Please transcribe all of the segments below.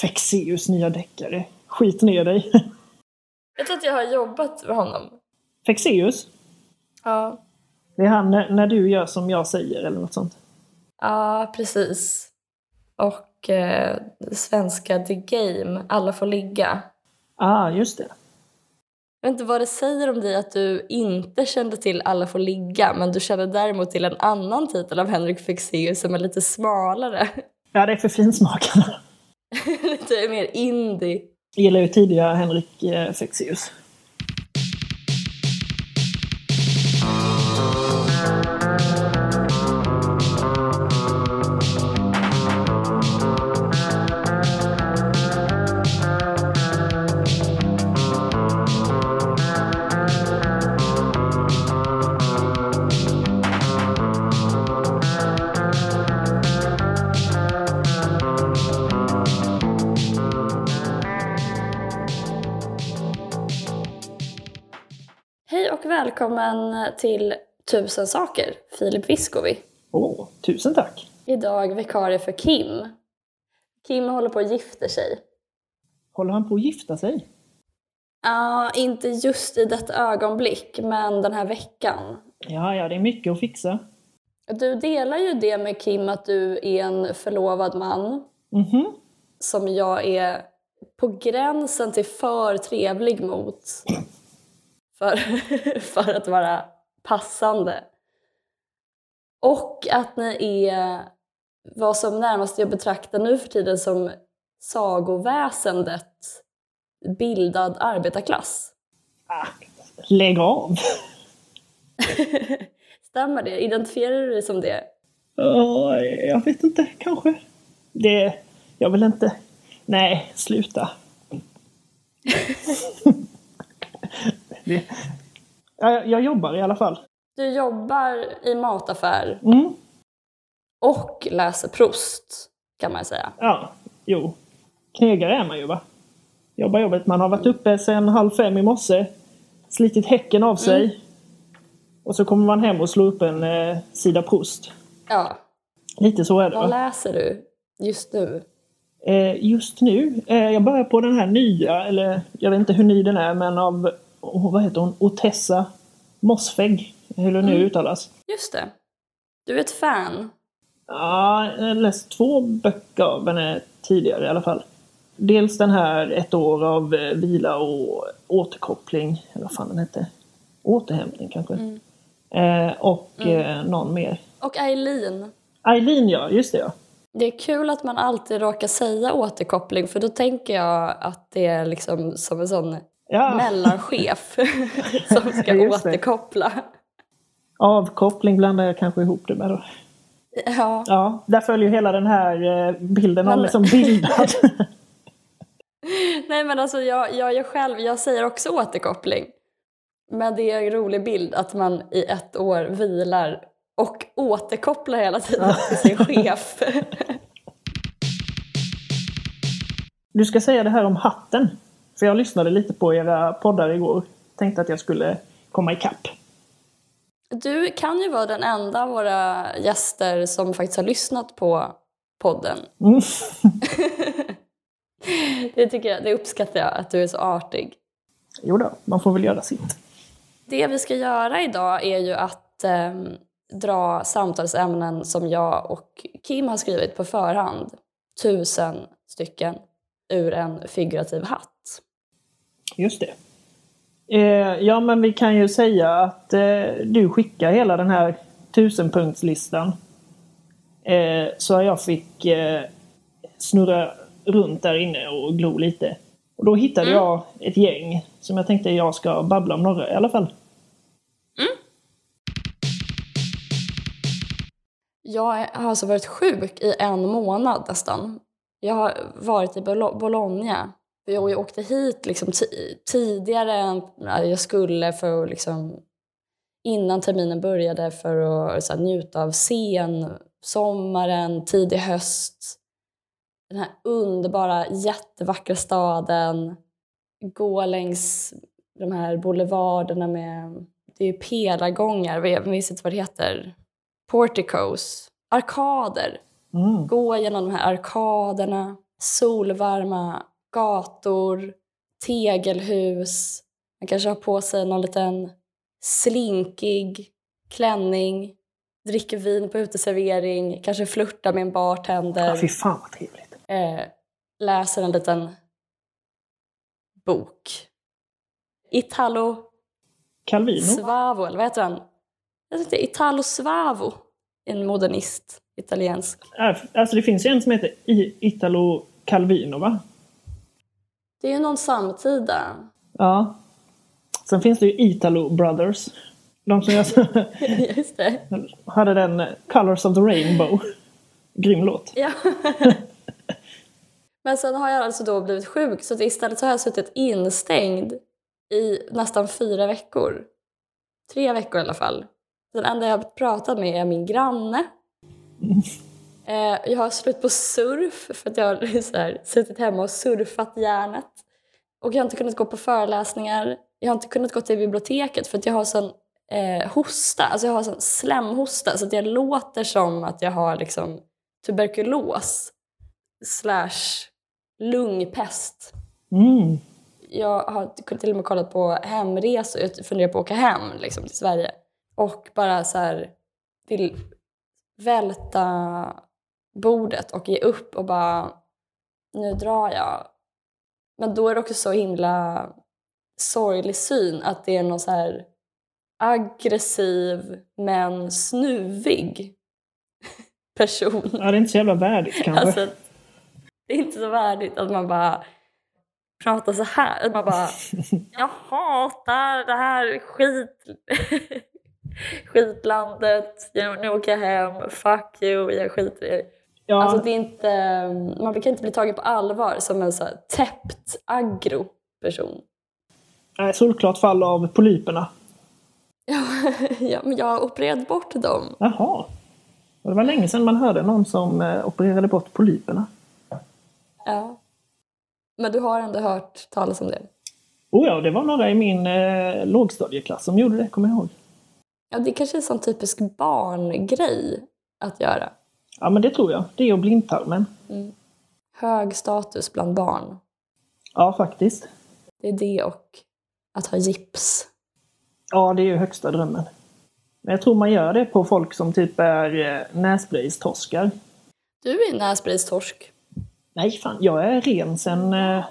Fexeus nya deckare. Skit ner dig. Jag tror att jag har jobbat med honom. Fexeus? Ja. Det är han när, när du gör som jag säger eller något sånt. Ja, precis. Och eh, svenska The Game, Alla får ligga. Ah, just det. Jag vet inte vad det säger om dig att du inte kände till Alla får ligga men du kände däremot till en annan titel av Henrik Fexeus som är lite smalare. Ja, det är för finsmakarna. lite mer indie. Jag gillar ju tidiga Henrik eh, Fexeus. Hej och välkommen till Tusen saker, Filip Viskovi. Åh, tusen tack. Idag vikarie för Kim. Kim håller på att gifta sig. Håller han på att gifta sig? Ja, inte just i detta ögonblick, men den här veckan. Ja, ja, det är mycket att fixa. Du delar ju det med Kim att du är en förlovad man Mhm. som jag är på gränsen till för trevlig mot för, för att vara passande. Och att ni är vad som närmast jag betraktar nu för tiden som sagoväsendet bildad arbetarklass. Ah, lägg av. Stämmer det? Identifierar du dig som det? Jag vet inte, kanske. Det... Jag vill inte... Nej, sluta. det, jag, jag jobbar i alla fall. Du jobbar i mataffär Mm. och läser Proust, kan man säga. Ja, jo. Knegare är man ju va? Jobbar jobbet. Man har varit uppe sedan halv fem i morse. Slitit häcken av sig. Och så kommer man hem och slår upp en eh, sida Proust. Ja. Lite så är det Vad va? läser du just nu? Eh, just nu, eh, jag börjar på den här nya, eller jag vet inte hur ny den är, men av, vad heter hon, Otessa Mossfegg. Hur det nu uttalas. Just det. Du är ett fan. Ja, jag har läst två böcker av henne tidigare i alla fall. Dels den här Ett år av eh, vila och återkoppling, eller vad fan den hette. Återhämtning kanske. Eh, och eh, någon mer. Och Eileen. Eileen ja, just det ja. Det är kul att man alltid råkar säga återkoppling för då tänker jag att det är liksom som en sån ja. mellanchef som ska Just det. återkoppla. Avkoppling blandar jag kanske ihop det med då. Ja. Ja, där följer hela den här eh, bilden av mig som bildad. Nej men alltså jag, jag, jag själv, jag säger också återkoppling. Men det är en rolig bild att man i ett år vilar och återkopplar hela tiden till sin chef. Du ska säga det här om hatten. För jag lyssnade lite på era poddar igår. Tänkte att jag skulle komma ikapp. Du kan ju vara den enda av våra gäster som faktiskt har lyssnat på podden. Mm. Det tycker jag, det uppskattar jag, att du är så artig. Jo då, man får väl göra sitt. Det vi ska göra idag är ju att ehm, dra samtalsämnen som jag och Kim har skrivit på förhand. Tusen stycken ur en figurativ hatt. Just det. Eh, ja, men vi kan ju säga att eh, du skickar hela den här tusenpunktslistan. Eh, så jag fick eh, snurra runt där inne och glo lite. Och då hittade jag ett gäng som jag tänkte jag ska babbla om några i alla fall. Jag har alltså varit sjuk i en månad nästan. Jag har varit i Bolo- Bologna. Jag jag åkte hit liksom ti- tidigare än jag skulle för att liksom innan terminen började för att här, njuta av sen sommaren, tidig höst. Den här underbara, jättevackra staden. Gå längs de här boulevarderna med... Det är ju pelargångar, jag minns inte vad det heter. Porticos. Arkader. Mm. Gå genom de här arkaderna. solvarma gator, tegelhus. Man kanske har på sig någon liten slinkig klänning, dricker vin på uteservering, kanske flörtar med en bartender. Ja, fy fan vad trevligt. Eh, läser en liten bok. Italo Calvino? Svavo, eller vad heter han? Jag tyckte Italo Svavo, en modernist, italiensk. Äh, Alltså det finns ju en som heter Italo Calvino va? Det är ju någon samtida. Ja. Sen finns det ju Italo Brothers. De som jag Just det. hade den Colors of the Rainbow. Grym låt. Ja. Men sen har jag alltså då blivit sjuk så istället så har jag suttit instängd i nästan fyra veckor. Tre veckor i alla fall. Den enda jag har pratat med är min granne. Eh, Jag har slut på surf för att jag har så här, suttit hemma och surfat hjärnet. Och jag har inte kunnat gå på föreläsningar. Jag har inte kunnat gå till biblioteket för att jag har sån eh, hosta, alltså jag har sån slemhosta så att jag låter som att jag har liksom tuberkulos slash lungpest. Mm. Jag har till och med kollat på hemresor, jag funderar på att åka hem liksom, till Sverige. Och bara så här vill välta bordet och ge upp och bara nu drar jag. Men då är det också så himla sorglig syn att det är någon så här aggressiv men snuvig person. Ja, det är inte så jävla värdigt kanske. Alltså, det är inte så värdigt att man bara pratar så här. Att man bara, jag hatar det här skit... skitlandet. Jag, nu åker jag hem. Fuck you, jag skiter i. ja, Alltså det är inte, man kan inte bli tagen på allvar som en så här täppt aggro person. nej, solklart fall av polyperna. ja, men jag har opererat bort dem. Jaha. Det var länge sedan man hörde någon som eh, opererade bort polyperna. Ja. Men du har ändå hört talas om det? Oh ja, det var några i min eh, lågstadieklass som gjorde det, kommer jag ihåg. Ja, det kanske är en sån typisk barngrej att göra. Ja, men det tror jag. Det och blindtarmen. Hög status bland barn. Ja, faktiskt. Det är det och att ha gips. Ja, det är ju högsta drömmen. Men jag tror man gör det på folk som typ är eh, näsblöjstorskar. Du är näsbristorsk. Nej, fan, jag är ren sen, eh,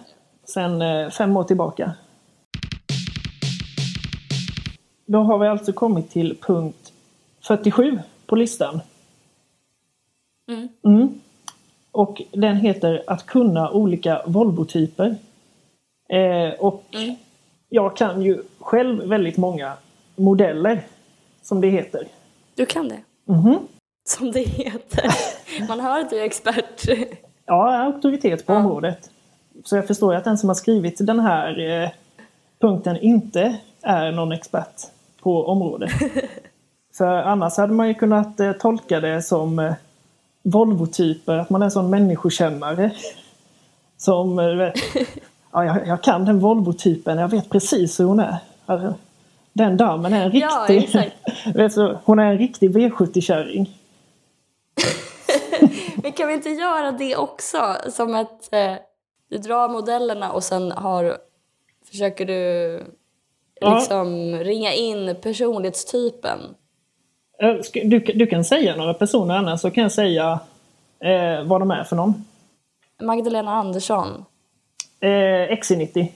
sen eh, fem år tillbaka. Då har vi alltså kommit till punkt 47 på listan. Mm. Mm. Och den heter att kunna olika Volvo-typer. Eh, och Mm. jag kan ju själv väldigt många modeller, som det heter. Du kan det. Mhm. Som det heter. Man hör att du är expert. Ja, jag har auktoritet på Ja. området. Så jag förstår ju att den som har skrivit den här eh, punkten inte är någon expert på området. För annars hade man ju kunnat eh, tolka det som eh, Volvo-typer, att man är en sån människokännare. Som, eh, ja, jag, jag kan den Volvo-typen, jag vet precis hur hon är. Alltså, Den damen är en Ja, riktig... du, hon är en riktig V70-kärring. Men kan vi inte göra det också? Som att eh, du drar modellerna och sen har, försöker du Ja. liksom ringa in personlighetstypen. Eh, Du, du kan säga några personer annars så kan jag säga eh, vad de är för någon. Magdalena Andersson. Eh, XC90.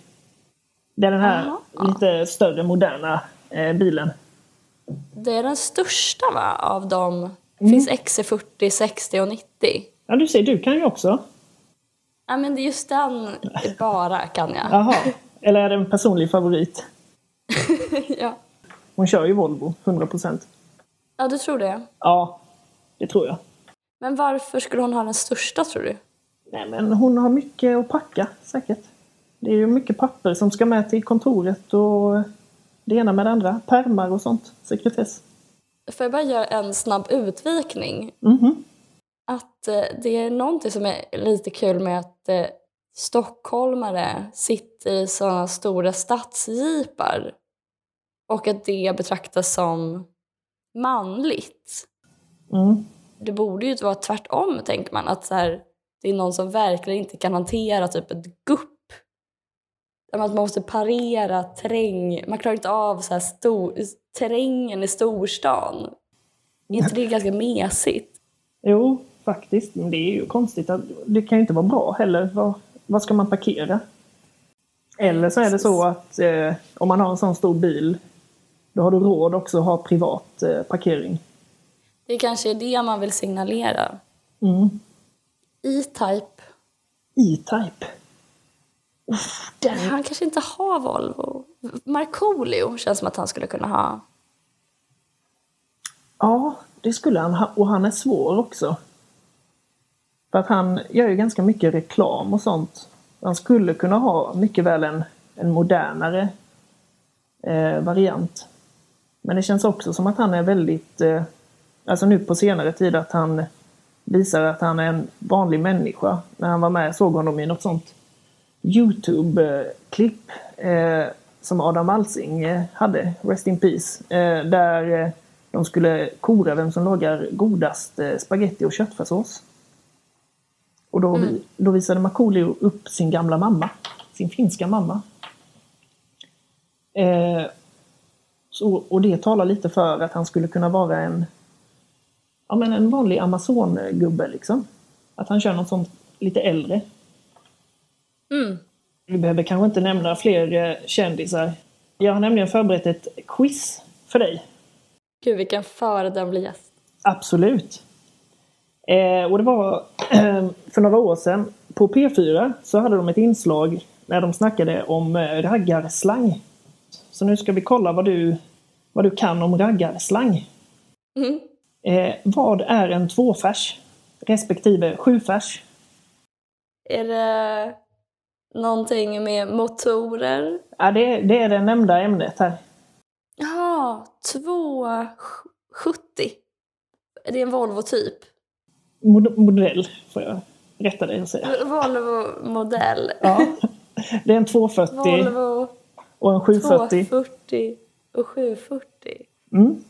Det är den här Aha. lite större moderna eh, bilen. Det är den största va, av dem. Det finns XC40, 60 och 90. Ja du ser, du kan ju också. Ja men det är just den bara kan jag. Jaha. Eller är det en personlig favorit? ja. Hon kör ju Volvo, 100%. Ja, du tror det. Ja, det tror jag. Men varför skulle hon ha den största tror du? Nej men hon har mycket att packa säkert. Det är ju mycket papper som ska med till kontoret och det ena med det andra. Pärmar och sånt. Sekretess. Får jag bara göra en snabb utvikning? Mhm. Att eh, det är någonting som är lite kul med att eh, stockholmare sitter i sådana stora stadsjeepar och att det betraktas som manligt. Mm. Det borde ju vara tvärtom, tänker man. Att så här, det är någon som verkligen inte kan hantera typ ett gupp. Att man måste parera terräng. Man klarar inte av så här stor, terrängen i storstan. Är inte det ganska mesigt? Jo, faktiskt. Men det är ju konstigt. Att, det kan ju inte vara bra heller. Var, var ska man parkera? Eller så är det så att eh, om man har en sån stor bil då har du råd också att ha privat eh, parkering. Det kanske är det man vill signalera. Mm. E-Type. E-Type. Den... Han kanske inte har Volvo. Markoolio känns som att han skulle kunna ha. Ja, det skulle han ha. Och han är svår också. För att han gör ju ganska mycket reklam och sånt. Han skulle kunna ha mycket väl en, en modernare eh, variant. Men det känns också som att han är väldigt, eh, alltså nu på senare tid att han visar att han är en vanlig människa. När han var med såg honom i något sånt Youtube-klipp eh, som Adam Alsing eh, hade, Rest in Peace, där de skulle kora vem som lagar godast spaghetti och köttfärssås. Och då, mm. då visade Markoolio upp sin gamla mamma, sin finska mamma. Eh, så, och det talar lite för att han skulle kunna vara en, ja, men en vanlig Amazon-gubbe. Liksom. Att han kör något sånt lite äldre. Mm. Vi behöver kanske inte nämna fler eh, kändisar. Jag har nämligen förberett ett quiz för dig. Gud, vilken föredömlig gäst. Absolut. Eh, och det var eh, för några år sedan på P4 så hade de ett inslag när de snackade om eh, raggarslang. Så nu ska vi kolla vad du, vad du kan om raggarslang. Mm. Eh, vad är en tvåfärs respektive sjufärs? Är det någonting med motorer? Ja, det, det är det nämnda ämnet här. Jaha, 270. Är det en Volvo-typ? Mod modell, får jag rätta dig och säga. Volvo-modell. Ja. Det är en 240 Volvo och en 740. 240 och 740. Mm.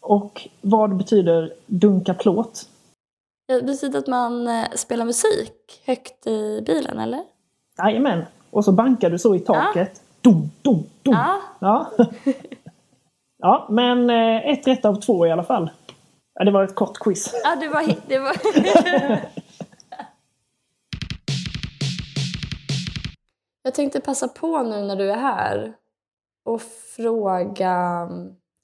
Och vad betyder dunka plåt? Det betyder att man eh, spelar musik högt i bilen, eller? Jajamän. Och så bankar du så i taket. Dum, dum, dum. Ja. Ja. ja, men eh, ett rätt av två i alla fall. Ja, det var ett kort quiz. Ja, det var... Det var... Jag tänkte passa på nu när du är här och fråga,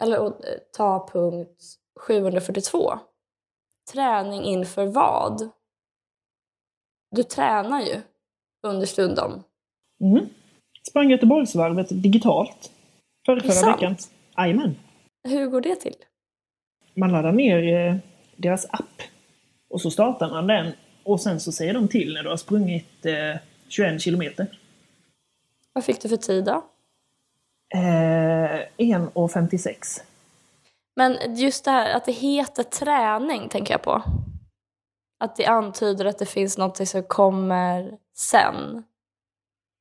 eller att ta punkt 742. Träning inför vad? Du tränar ju understundom. Mm. Sprang Göteborgsvarvet digitalt. Förra, förra veckan. Jajamän. Hur går det till? Man laddar ner eh, deras app. Och så startar man den. Och sen så säger de till när du har sprungit eh, 21 kilometer. Vad fick du för tid då? Eh, 1.56. Men just det här att det heter träning tänker jag på. Att det antyder att det finns något som kommer sen.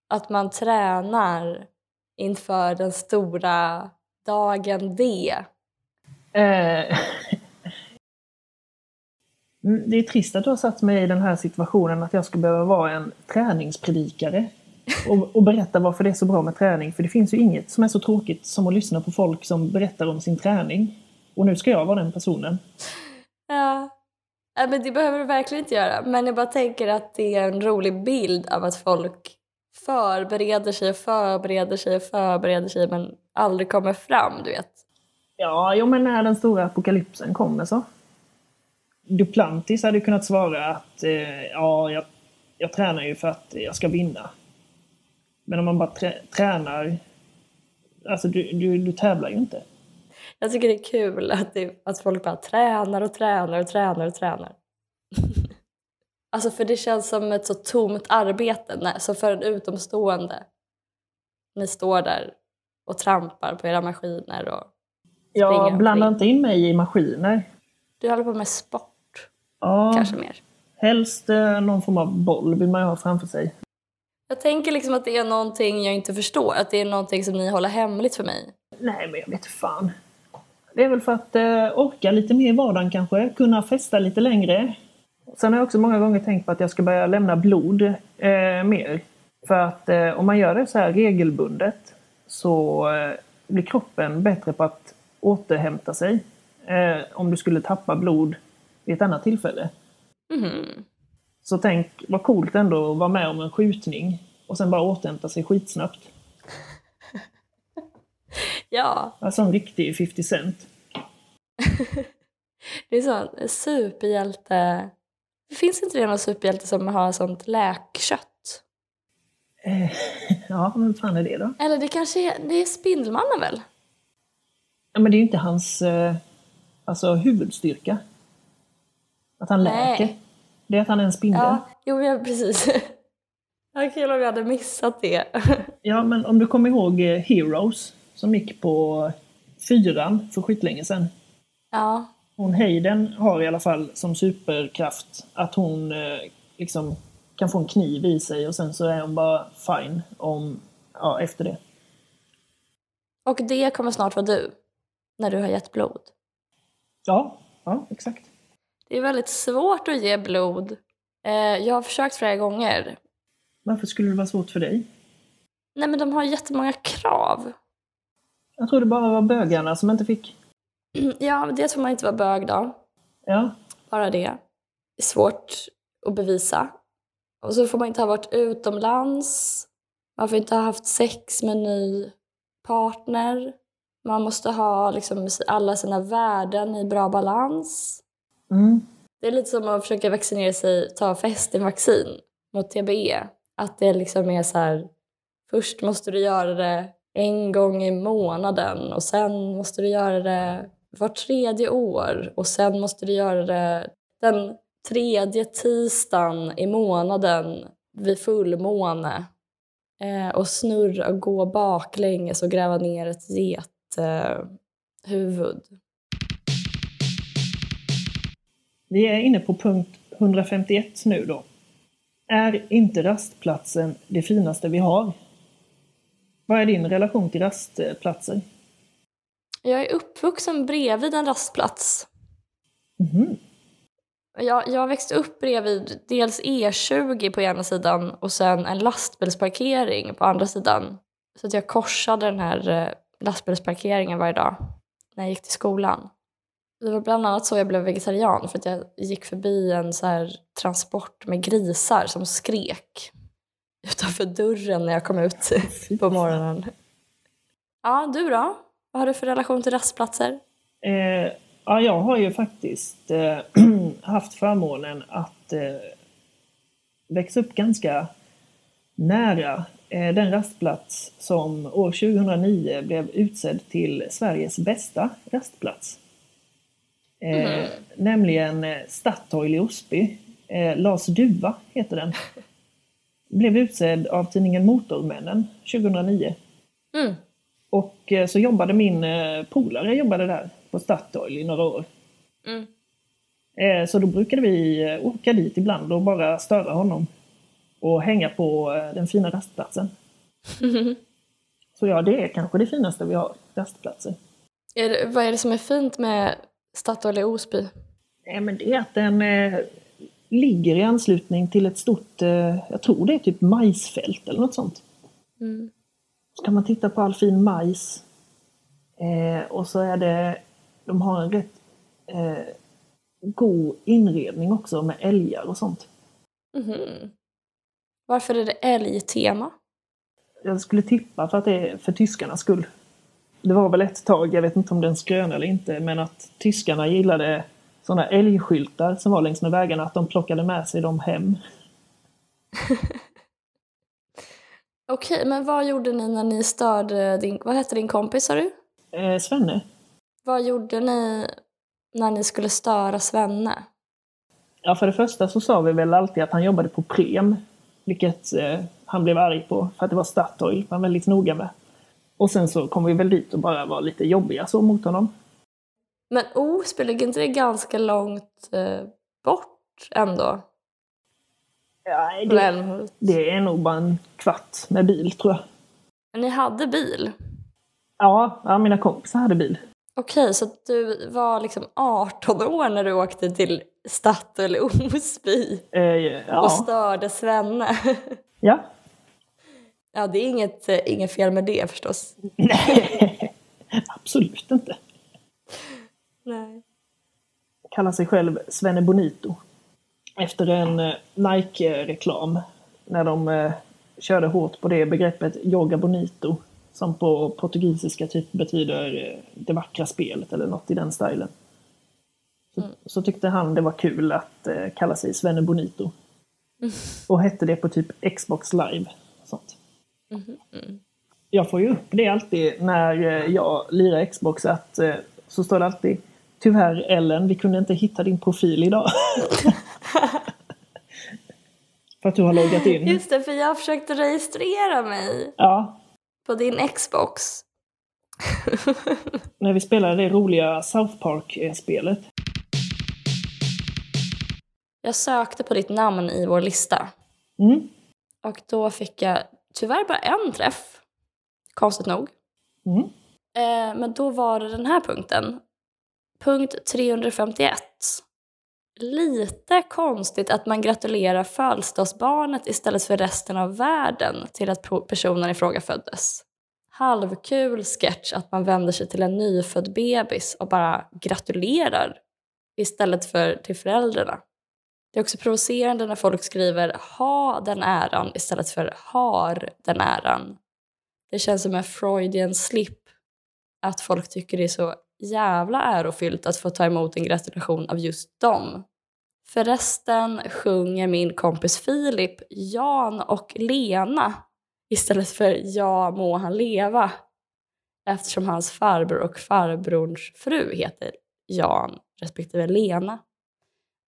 Att man tränar inför den stora dagen D. Eh, Mm, Det är trist att du har satt mig i den här situationen att jag ska behöva vara en träningspredikare. Och, och berätta varför det är så bra med träning. För det finns ju inget som är så tråkigt som att lyssna på folk som berättar om sin träning. Och nu ska jag vara den personen. Ja. ja men det behöver du verkligen inte göra. Men jag bara tänker att det är en rolig bild av att folk förbereder sig och förbereder sig och förbereder sig men aldrig kommer fram, du vet. Ja, jo men när den stora apokalypsen kommer så. Duplantis hade kunnat svara att eh, ja, jag, jag tränar ju för att jag ska vinna. Men om man bara trä, tränar, alltså du, du, du tävlar ju inte. Jag tycker det är kul att, det, att folk bara tränar och tränar och tränar och tränar. alltså för det känns som ett så tomt arbete, när, så för en utomstående. Ni står där och trampar på era maskiner och blandar omkring. inte in mig i maskiner. du håller på med sport, Ja, kanske mer. helst eh, någon form av boll vill man ju ha framför sig. Jag tänker liksom att det är någonting jag inte förstår, att det är någonting som ni håller hemligt för mig. Nej, men jag vet fan. Det är väl för att eh, orka lite mer i vardagen kanske. Kunna festa lite längre. Sen har jag också många gånger tänkt på att jag ska börja lämna blod eh, mer. För att eh, om man gör det så här regelbundet så eh, blir kroppen bättre på att återhämta sig. Eh, om du skulle tappa blod vid ett annat tillfälle. Mhm. Så tänk vad coolt ändå att vara med om en skjutning och sen bara återhämta sig skitsnabbt. Ja, Alltså en riktig 50 cent. det är så en superhjälte. Finns inte det någon superhjälte som har sånt läkkött? Eh, ja, men fan är det då? Eller det kanske är, det är Spindelmannen väl? Ja, men det är ju inte hans eh, alltså, huvudstyrka. Att han Nej. läker. Det är att han är en spindel. Ja, jo ja, precis. Vad kul om jag hade missat det. Ja, men om du kommer ihåg eh, Heroes som gick på fyran för skitlänge sedan. Ja, Hon Hayden har i alla fall som superkraft att hon eh, liksom kan få en kniv i sig och sen så är hon bara fine om, ja, efter det. och det kommer snart vara du. När du har gett blod. Ja, ja exakt. Det är väldigt svårt att ge blod. Eh, jag har försökt flera gånger. Varför skulle det vara svårt för dig? Nej men de har jättemånga krav. Jag tror det bara var bögarna som inte fick. Ja, dels får man inte vara bög då. Ja, Bara det. Det är svårt att bevisa. Och så får man inte ha varit utomlands. Man får inte ha haft sex med en ny partner. Man måste ha liksom alla sina värden i bra balans mm. Det är lite som att försöka vaccinera sig, ta fästingvaccin mot TBE. Att det liksom är så här, först måste du göra det en gång i månaden och sen måste du göra det var tredje år och sen måste du göra det den tredje tisdagen i månaden vid fullmåne. Eh, och snurra och gå baklänges och gräva ner ett gethuvud. Eh, Vi är inne på punkt 151 nu då. Är inte rastplatsen det finaste vi har? Vad är din relation till rastplatser? Jag är uppvuxen bredvid en rastplats. Mhm. Jag, jag växte upp bredvid dels E20 på ena sidan och sen en lastbilsparkering på andra sidan. Så att jag korsade den här eh, lastbilsparkeringen varje dag när jag gick till skolan. Det var bland annat så jag blev vegetarian för att jag gick förbi en så här transport med grisar som skrek utanför dörren när jag kom ut på morgonen. Ja, du då? Vad har du för relation till rastplatser? Eh, ja, jag har ju faktiskt eh, haft förmånen att eh, växa upp ganska nära eh, den rastplats som år 2009 blev utsedd till Sveriges bästa rastplats. Eh, Nämligen eh, Statoil i Osby. Eh, Lars Duva heter den. Blev utsedd av tidningen Motormännen 2009. Mm. Och eh, så jobbade min eh, polare jobbade där på Statoil i några år. Mm. Så då brukade vi åka dit ibland och bara störa honom. Och hänga på den fina rastplatsen. Så ja, det är kanske det finaste vi har, rastplatser. Är det, vad är det som är fint med Statoil i Osby? Nej, men det är att den eh, ligger i anslutning till ett stort, eh, jag tror det är typ majsfält eller något sånt. Mm. Så kan man titta på all fin majs. Eh, och så är det, de har en rätt eh, god inredning också med älgar och sånt. Mhm. Varför är det älgtema? Jag skulle tippa för att det är för tyskarnas skull. Det var väl ett tag, jag vet inte om det är en skröna eller inte, men att tyskarna gillade sådana älgskyltar som var längs med vägarna, att de plockade med sig dem hem. Okej, men vad gjorde ni när ni störde din... Vad hette din kompis, sa du? Eh, Svenne? Vad gjorde ni när ni skulle störa Svenne? Ja, för det första så sa vi väl alltid att han jobbade på Prem, vilket eh, han blev arg på för att det var Statoil, var han väldigt noga med. Och sen så kom vi väl dit och bara var lite jobbiga så mot honom. Men Osby, ligger inte det ganska långt eh, bort ändå? Ja, det, det är nog bara en kvart med bil tror jag. Men ni hade bil? Ja, ja mina kompisar hade bil. Okej, så du var liksom 18 år när du åkte till Statoil Osby Eh, ja. och störde Svenne. ja. Ja, det är inget, eh, inget fel med det förstås. Nej, absolut inte. Nej. Kallar sig själv Svenne Bonito. Efter en eh, Nike-reklam. När de eh, körde hårt på det begreppet yoga bonito. Som på portugisiska typ betyder det vackra spelet eller något i den stilen. Så, så tyckte han det var kul att kalla sig Svenne Bonito. Och hette det på typ Xbox live. och Sånt. Jag får ju upp det alltid när eh, jag lirar Xbox att eh, så står det alltid Tyvärr Ellen, vi kunde inte hitta din profil idag. För att du har loggat in. Just det, för jag försökte registrera mig Ja, på din Xbox. när vi spelade det roliga South Park-spelet. Jag sökte på ditt namn i vår lista. Mm. Och då fick jag tyvärr bara en träff. Konstigt nog. Mm. Eh, men då var det den här punkten. Punkt 351. Lite konstigt att man gratulerar födelsedagsbarnet istället för resten av världen till att personen i fråga föddes. Halvkul sketch att man vänder sig till en nyfödd bebis och bara gratulerar istället för till föräldrarna. Det är också provocerande när folk skriver ha den äran istället för har den äran. Det känns som en Freudian slip att folk tycker det är så jävla ärofyllt att få ta emot en gratulation av just dem. Förresten sjunger min kompis Filip Jan och Lena istället för Ja må han leva eftersom hans farbror och farbrorns fru heter Jan respektive Lena.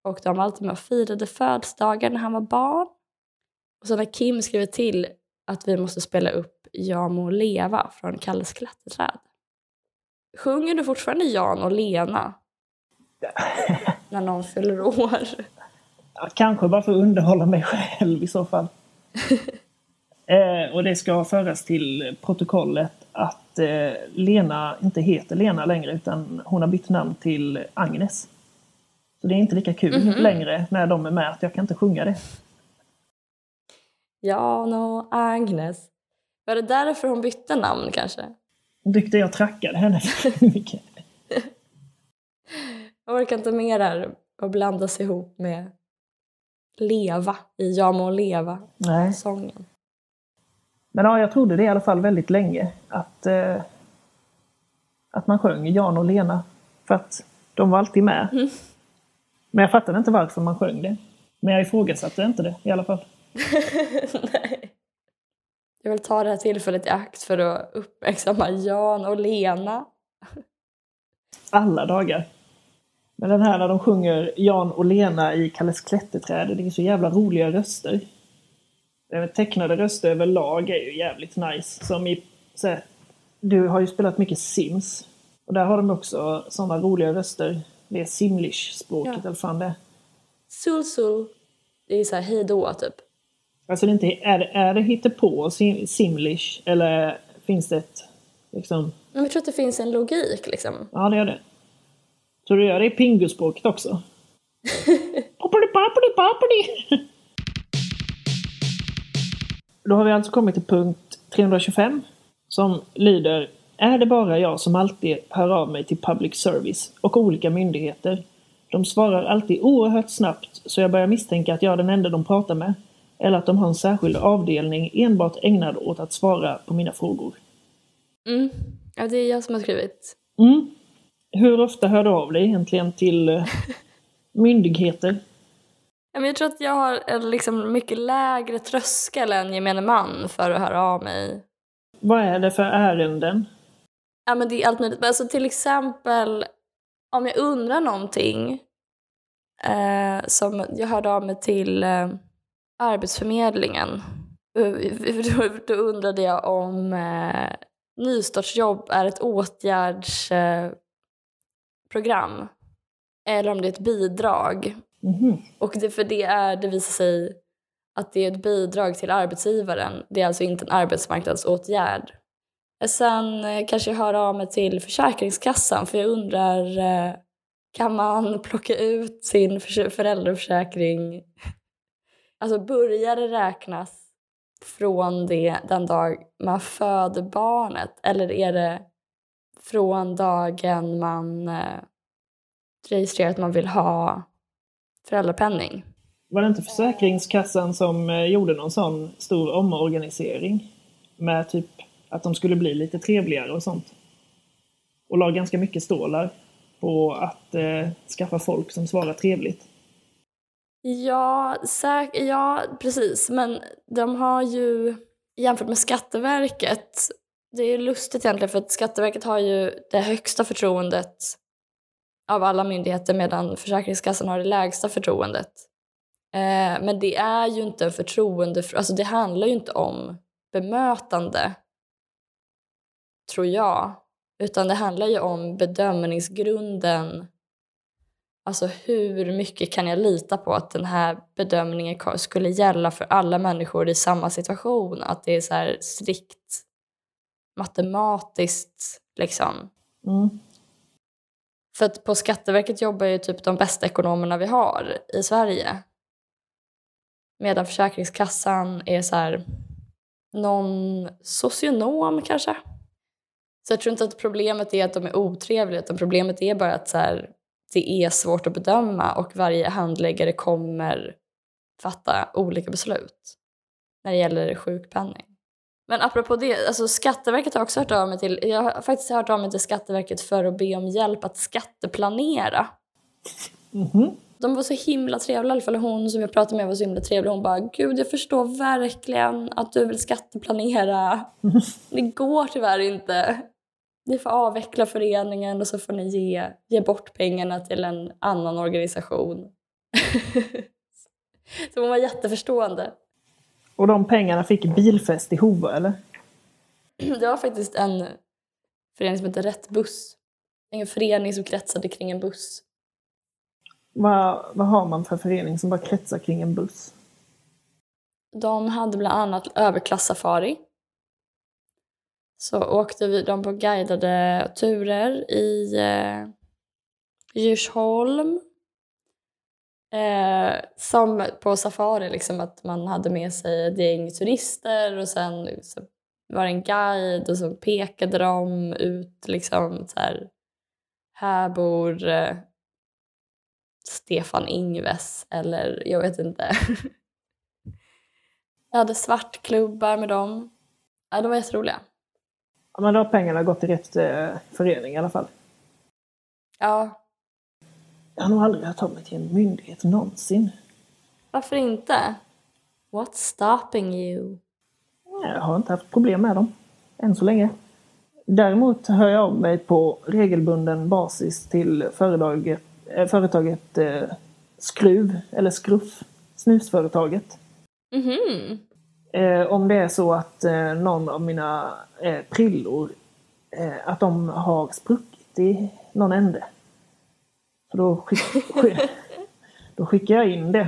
Och de var alltid med och firade födelsedagar när han var barn. Och så när Kim skriver till att vi måste spela upp Jag må leva från Kalles klätterträd. Sjunger du fortfarande Jan och Lena? när någon fyller år? Ja, kanske bara för att underhålla mig själv i så fall. eh, och det ska föras till protokollet att eh, Lena inte heter Lena längre utan hon har bytt namn till Agnes. Så det är inte lika kul längre när de är med att jag kan inte sjunga det. Jan och Agnes. Var det därför hon bytte namn kanske? Hon tyckte jag trackade henne mycket. Jag orkar inte mer där och blandas ihop med leva i Jag må leva-sången. Nej. Men ja, jag trodde det i alla fall väldigt länge. Att, eh, att man sjöng Jan och Lena. För att de var alltid med. Men jag fattade inte varför man sjöng det. Men jag ifrågasatte inte det i alla fall. Nej. Jag vill ta det här tillfället i akt för att uppmärksamma Jan och Lena. Alla dagar. Men den här när de sjunger Jan och Lena i Kalles klätterträd, det är så jävla roliga röster. Tecknade röster överlag är ju jävligt nice. Som i, så här, du har ju spelat mycket Sims. Och där har de också sådana roliga röster. Det är simlish-språket Ja. eller fan det. Sul sul. Det är så här hej då typ. Alltså det är, inte, är, det- är det hittepå sim, simlish eller finns det ett liksom... Men jag tror att det finns en logik liksom. Ja, det gör det. Tror du gör det i pinguspråket också? Då har vi alltså kommit till punkt 325 som lyder Är det bara jag som alltid hör av mig till public service och olika myndigheter? De svarar alltid oerhört snabbt så jag börjar misstänka att jag är den enda de pratar med. Eller att de har en särskild avdelning enbart ägnad åt att svara på mina frågor. Mm. Ja, det är jag som har skrivit. Mm. Hur ofta hör du av dig egentligen till eh, myndigheter? Jag tror att jag har en liksom mycket lägre tröskel än gemene man för att höra av mig. Vad är det för ärenden? Ja, men det är allt möjligt. Alltså, till exempel om jag undrar någonting eh, som jag hörde av mig till eh, Arbetsförmedlingen. Eh, Då, då undrade jag om eh, nystartsjobb är ett åtgärdsprogram eh, eller om det är ett bidrag. Mhm. Och det, för det, är, det visar sig att det är ett bidrag till arbetsgivaren. Det är alltså inte en arbetsmarknadsåtgärd. Sen eh, kanske jag hör av mig till Försäkringskassan för jag undrar eh, kan man plocka ut sin föräldraförsäkring. Alltså börjar det räknas från det, den dag man föder barnet eller är det från dagen man eh, registrerar att man vill ha föräldrapenning? Var det inte Försäkringskassan som gjorde någon sån stor omorganisering? Med typ att de skulle bli lite trevligare och sånt. Och la ganska mycket stålar på att eh, skaffa folk som svarar trevligt. Ja, säk ja, precis. Men de har ju jämfört med Skatteverket, det är lustigt egentligen för att Skatteverket har ju det högsta förtroendet av alla myndigheter medan Försäkringskassan har det lägsta förtroendet. Eh, men det är ju inte en förtroende, alltså det handlar ju inte om bemötande, tror jag. Utan det handlar ju om bedömningsgrunden. Alltså hur mycket kan jag lita på att den här bedömningen skulle gälla för alla människor i samma situation? Att det är så här strikt matematiskt liksom. Mm. För att på Skatteverket jobbar ju typ de bästa ekonomerna vi har i Sverige. Medan Försäkringskassan är så här någon socionom kanske. Så jag tror inte att problemet är att de är otrevliga utan problemet är bara att så här, det är svårt att bedöma och varje handläggare kommer fatta olika beslut när det gäller sjukpenning. Men apropå det, alltså Skatteverket har också hört av mig till, jag har faktiskt hört av mig till Skatteverket för att be om hjälp att skatteplanera. Mm -hmm. De var så himla trevliga, i alla fall hon som jag pratade med var så himla trevlig. Hon bara, gud jag förstår verkligen att du vill skatteplanera. Det går tyvärr inte ni får avveckla föreningen och så får ni ge, ge bort pengarna till en annan organisation. så hon var jätteförstående. Och de pengarna fick Bilfest i Hova, eller? Det var faktiskt en förening som hette Rätt Buss. En förening som kretsade kring en buss. Vad, vad har man för förening som bara kretsar kring en buss? De hade bland annat överklassafari så åkte vi dem på guidade turer i eh, Djursholm. Eh, som på safari, liksom att man hade med sig ett gäng turister och sen så var det en guide och så pekade de ut liksom så här, här bor eh, Stefan Ingves eller jag vet inte. jag hade svartklubbar med dem. Ja, de var jätteroliga. Ja, men då har pengarna gått till rätt eh, förening i alla fall. Ja. Jag har nog aldrig hört av mig till en myndighet någonsin. Varför inte? What's stopping you? Jag har inte haft problem med dem. Än så länge. Däremot hör jag av mig på regelbunden basis till företaget, äh, företaget äh, Skruv, eller Skruff, snusföretaget. Mhm. Eh, om det är så att eh, någon av mina eh, prillor, eh, att de har spruckit i någon ände. Så då, skick, skick, då skickar jag in det.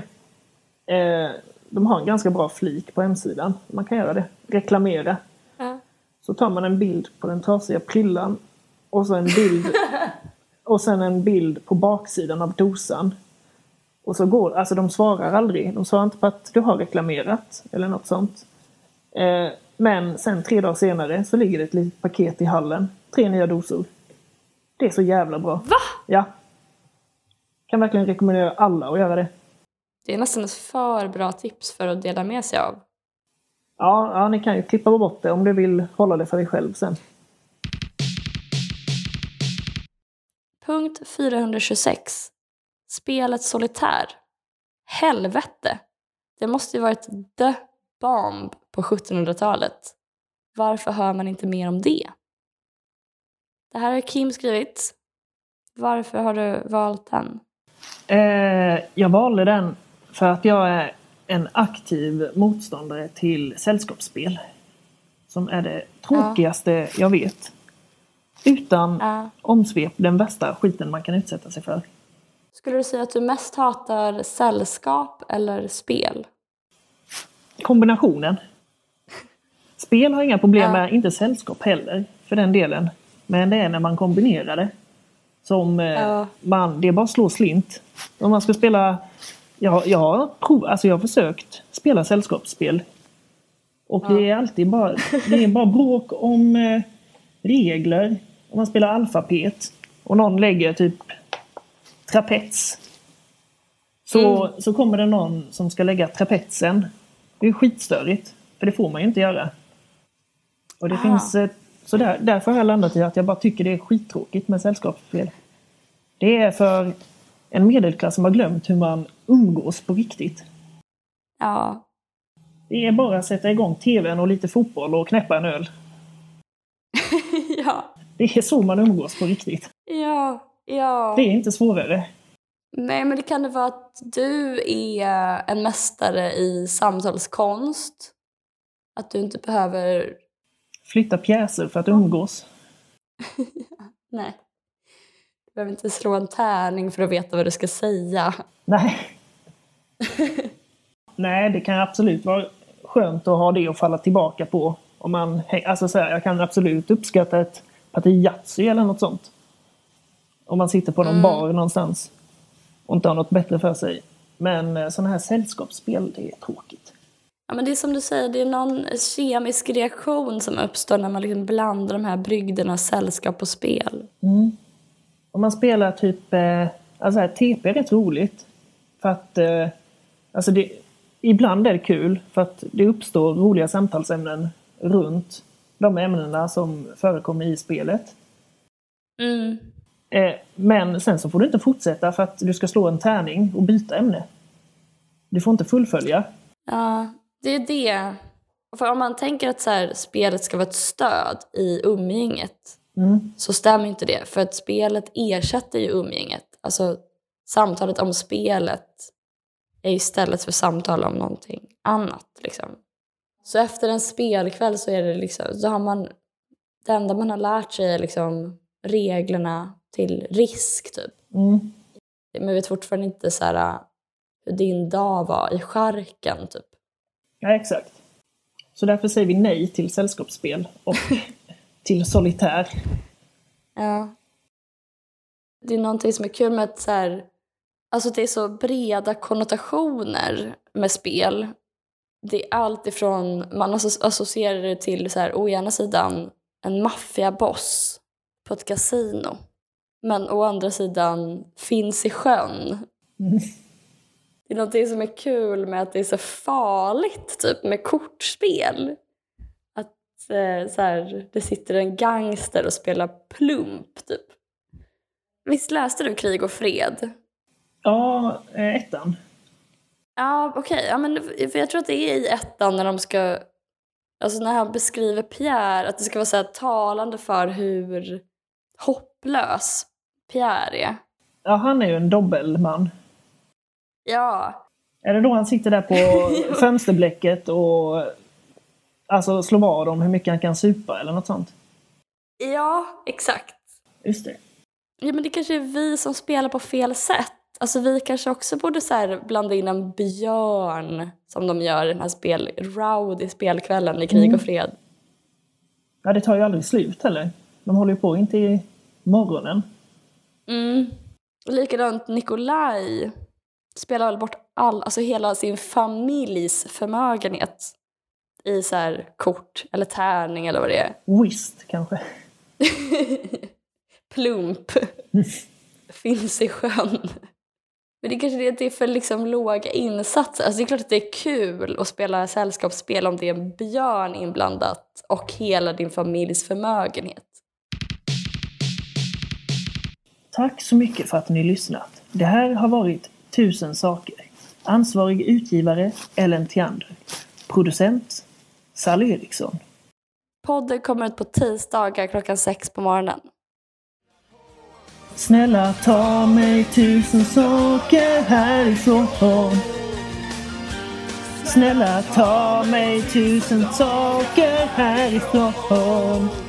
Eh, de har en ganska bra flik på hemsidan. Man kan göra det. Reklamera. Ja. Så tar man en bild på den trasiga prillan och så en bild och sen en bild på baksidan av dosan. Och så går, alltså de svarar aldrig. De svarar inte på att du har reklamerat eller något sånt. Eh, men sen tre dagar senare så ligger det ett litet paket i hallen. Tre nya dosor. Det är så jävla bra. Va? Ja. Kan verkligen rekommendera alla att göra det. Det är nästan ett för bra tips för att dela med sig av. Ja, ja ni kan ju klippa bort det om du vill hålla det för dig själv sen. Punkt 426 Spelet Solitär. Helvete! Det måste ju varit the bomb på 1700-talet. Varför hör man inte mer om det? Det här har Kim skrivit. Varför har du valt den? Eh, jag valde den för att jag är en aktiv motståndare till sällskapsspel. Som är det tråkigaste ja. jag vet. Utan ja. omsvep den värsta skiten man kan utsätta sig för. Skulle du säga att du mest hatar sällskap eller spel? Kombinationen. Spel har jag inga problem med, ja. inte sällskap heller för den delen. Men det är när man kombinerar det. Som eh, Ja. man, det är bara att slå slint. Om man ska spela, jag, jag har prov, alltså jag har försökt spela sällskapsspel. Och det är alltid bara, det är bara bråk om eh, regler. Om man spelar alfabet och någon lägger typ trapets. Så, så kommer det någon som ska lägga trapetsen. Det är skitstörigt. För det får man ju inte göra. Och det Ah. finns... eh, Så där, därför har jag landat i att jag bara tycker det är skittråkigt med sällskapsspel. Det är för en medelklass som har glömt hur man umgås på riktigt. Ja. Det är bara att sätta igång tvn och lite fotboll och knäppa en öl. ja. Det är så man umgås på riktigt. Ja. Ja. Det är inte svårare. Nej, men det kan det vara att du är en mästare i samtalskonst. Att du inte behöver... Flytta pjäser för att umgås. Nej. Du behöver inte slå en tärning för att veta vad du ska säga. Nej. Nej, det kan absolut vara skönt att ha det att falla tillbaka på. Om man, alltså så här, jag kan absolut uppskatta ett parti Yatzy eller något sånt. Om man sitter på någon bar någonstans och inte har något bättre för sig. Men sådana här sällskapsspel, det är tråkigt. Ja, men det är som du säger, det är någon kemisk reaktion som uppstår när man liksom blandar de här brygderna sällskap och spel. Om man spelar typ, eh, alltså här, TP är rätt roligt. För att, eh, alltså det, ibland är det kul för att det uppstår roliga samtalsämnen runt de ämnena som förekommer i spelet. Mm. Eh, men sen så får du inte fortsätta för att du ska slå en tärning och byta ämne. Du får inte fullfölja. Ja, det är det. För om man tänker att så här, spelet ska vara ett stöd i umgänget Mm. så stämmer inte det. För att spelet ersätter ju umgänget. Alltså samtalet om spelet är istället för samtal om någonting annat. Liksom. Så efter en spelkväll så är det liksom, så har man, det enda man har lärt sig är liksom reglerna till risk typ. Mm. Men vi vet fortfarande inte så här, hur din dag var i skärken typ. Ja, exakt. Så därför säger vi nej till sällskapsspel och till solitär. Ja. Det är någonting som är kul med att så här, alltså det är så breda konnotationer med spel. Det är allt ifrån, man asso- associerar det till så här, å ena sidan en maffiaboss på ett kasino. Men å andra sidan finns i sjön. Det är någonting som är kul med att det är så farligt typ med kortspel. Att eh, så här, det sitter en gangster och spelar plump typ. Visst läste du Krig och fred? Ja, eh, ettan. Ja, okej. Ja, men för jag tror att det är i ettan när de ska... Alltså när han beskriver Pierre, att det ska vara så här talande för hur hopplös Pierre är. Ja, han är ju en dobbelman. Ja, Är det då han sitter där på fönsterblecket och alltså slår vad om hur mycket han kan supa eller något sånt? ja, exakt. Just det. Ja, men det kanske är vi som spelar på fel sätt. Alltså vi kanske också borde så här blanda in en björn som de gör i den här spel, rowdy spelkvällen i Krig och fred. Ja, det tar ju aldrig slut heller. De håller ju på in till morgonen. Mm. Och Likadant Nikolaj spelar väl bort all, alltså hela sin familjs förmögenhet i så här kort eller tärning eller vad det är. Whist kanske. Plump. Finns i sjön. Men det kanske är det är för liksom låga insatser. Alltså det är klart att det är kul att spela sällskapsspel om det är en björn inblandat och hela din familjs förmögenhet. Tack så mycket för att ni lyssnat. Det här har varit Tusen saker. Ansvarig utgivare Ellen Theander. Producent Sally Eriksson. Podden kommer ut på tisdagar klockan sex på morgonen. Snälla ta mig tusen saker härifrån. Snälla ta mig tusen saker härifrån.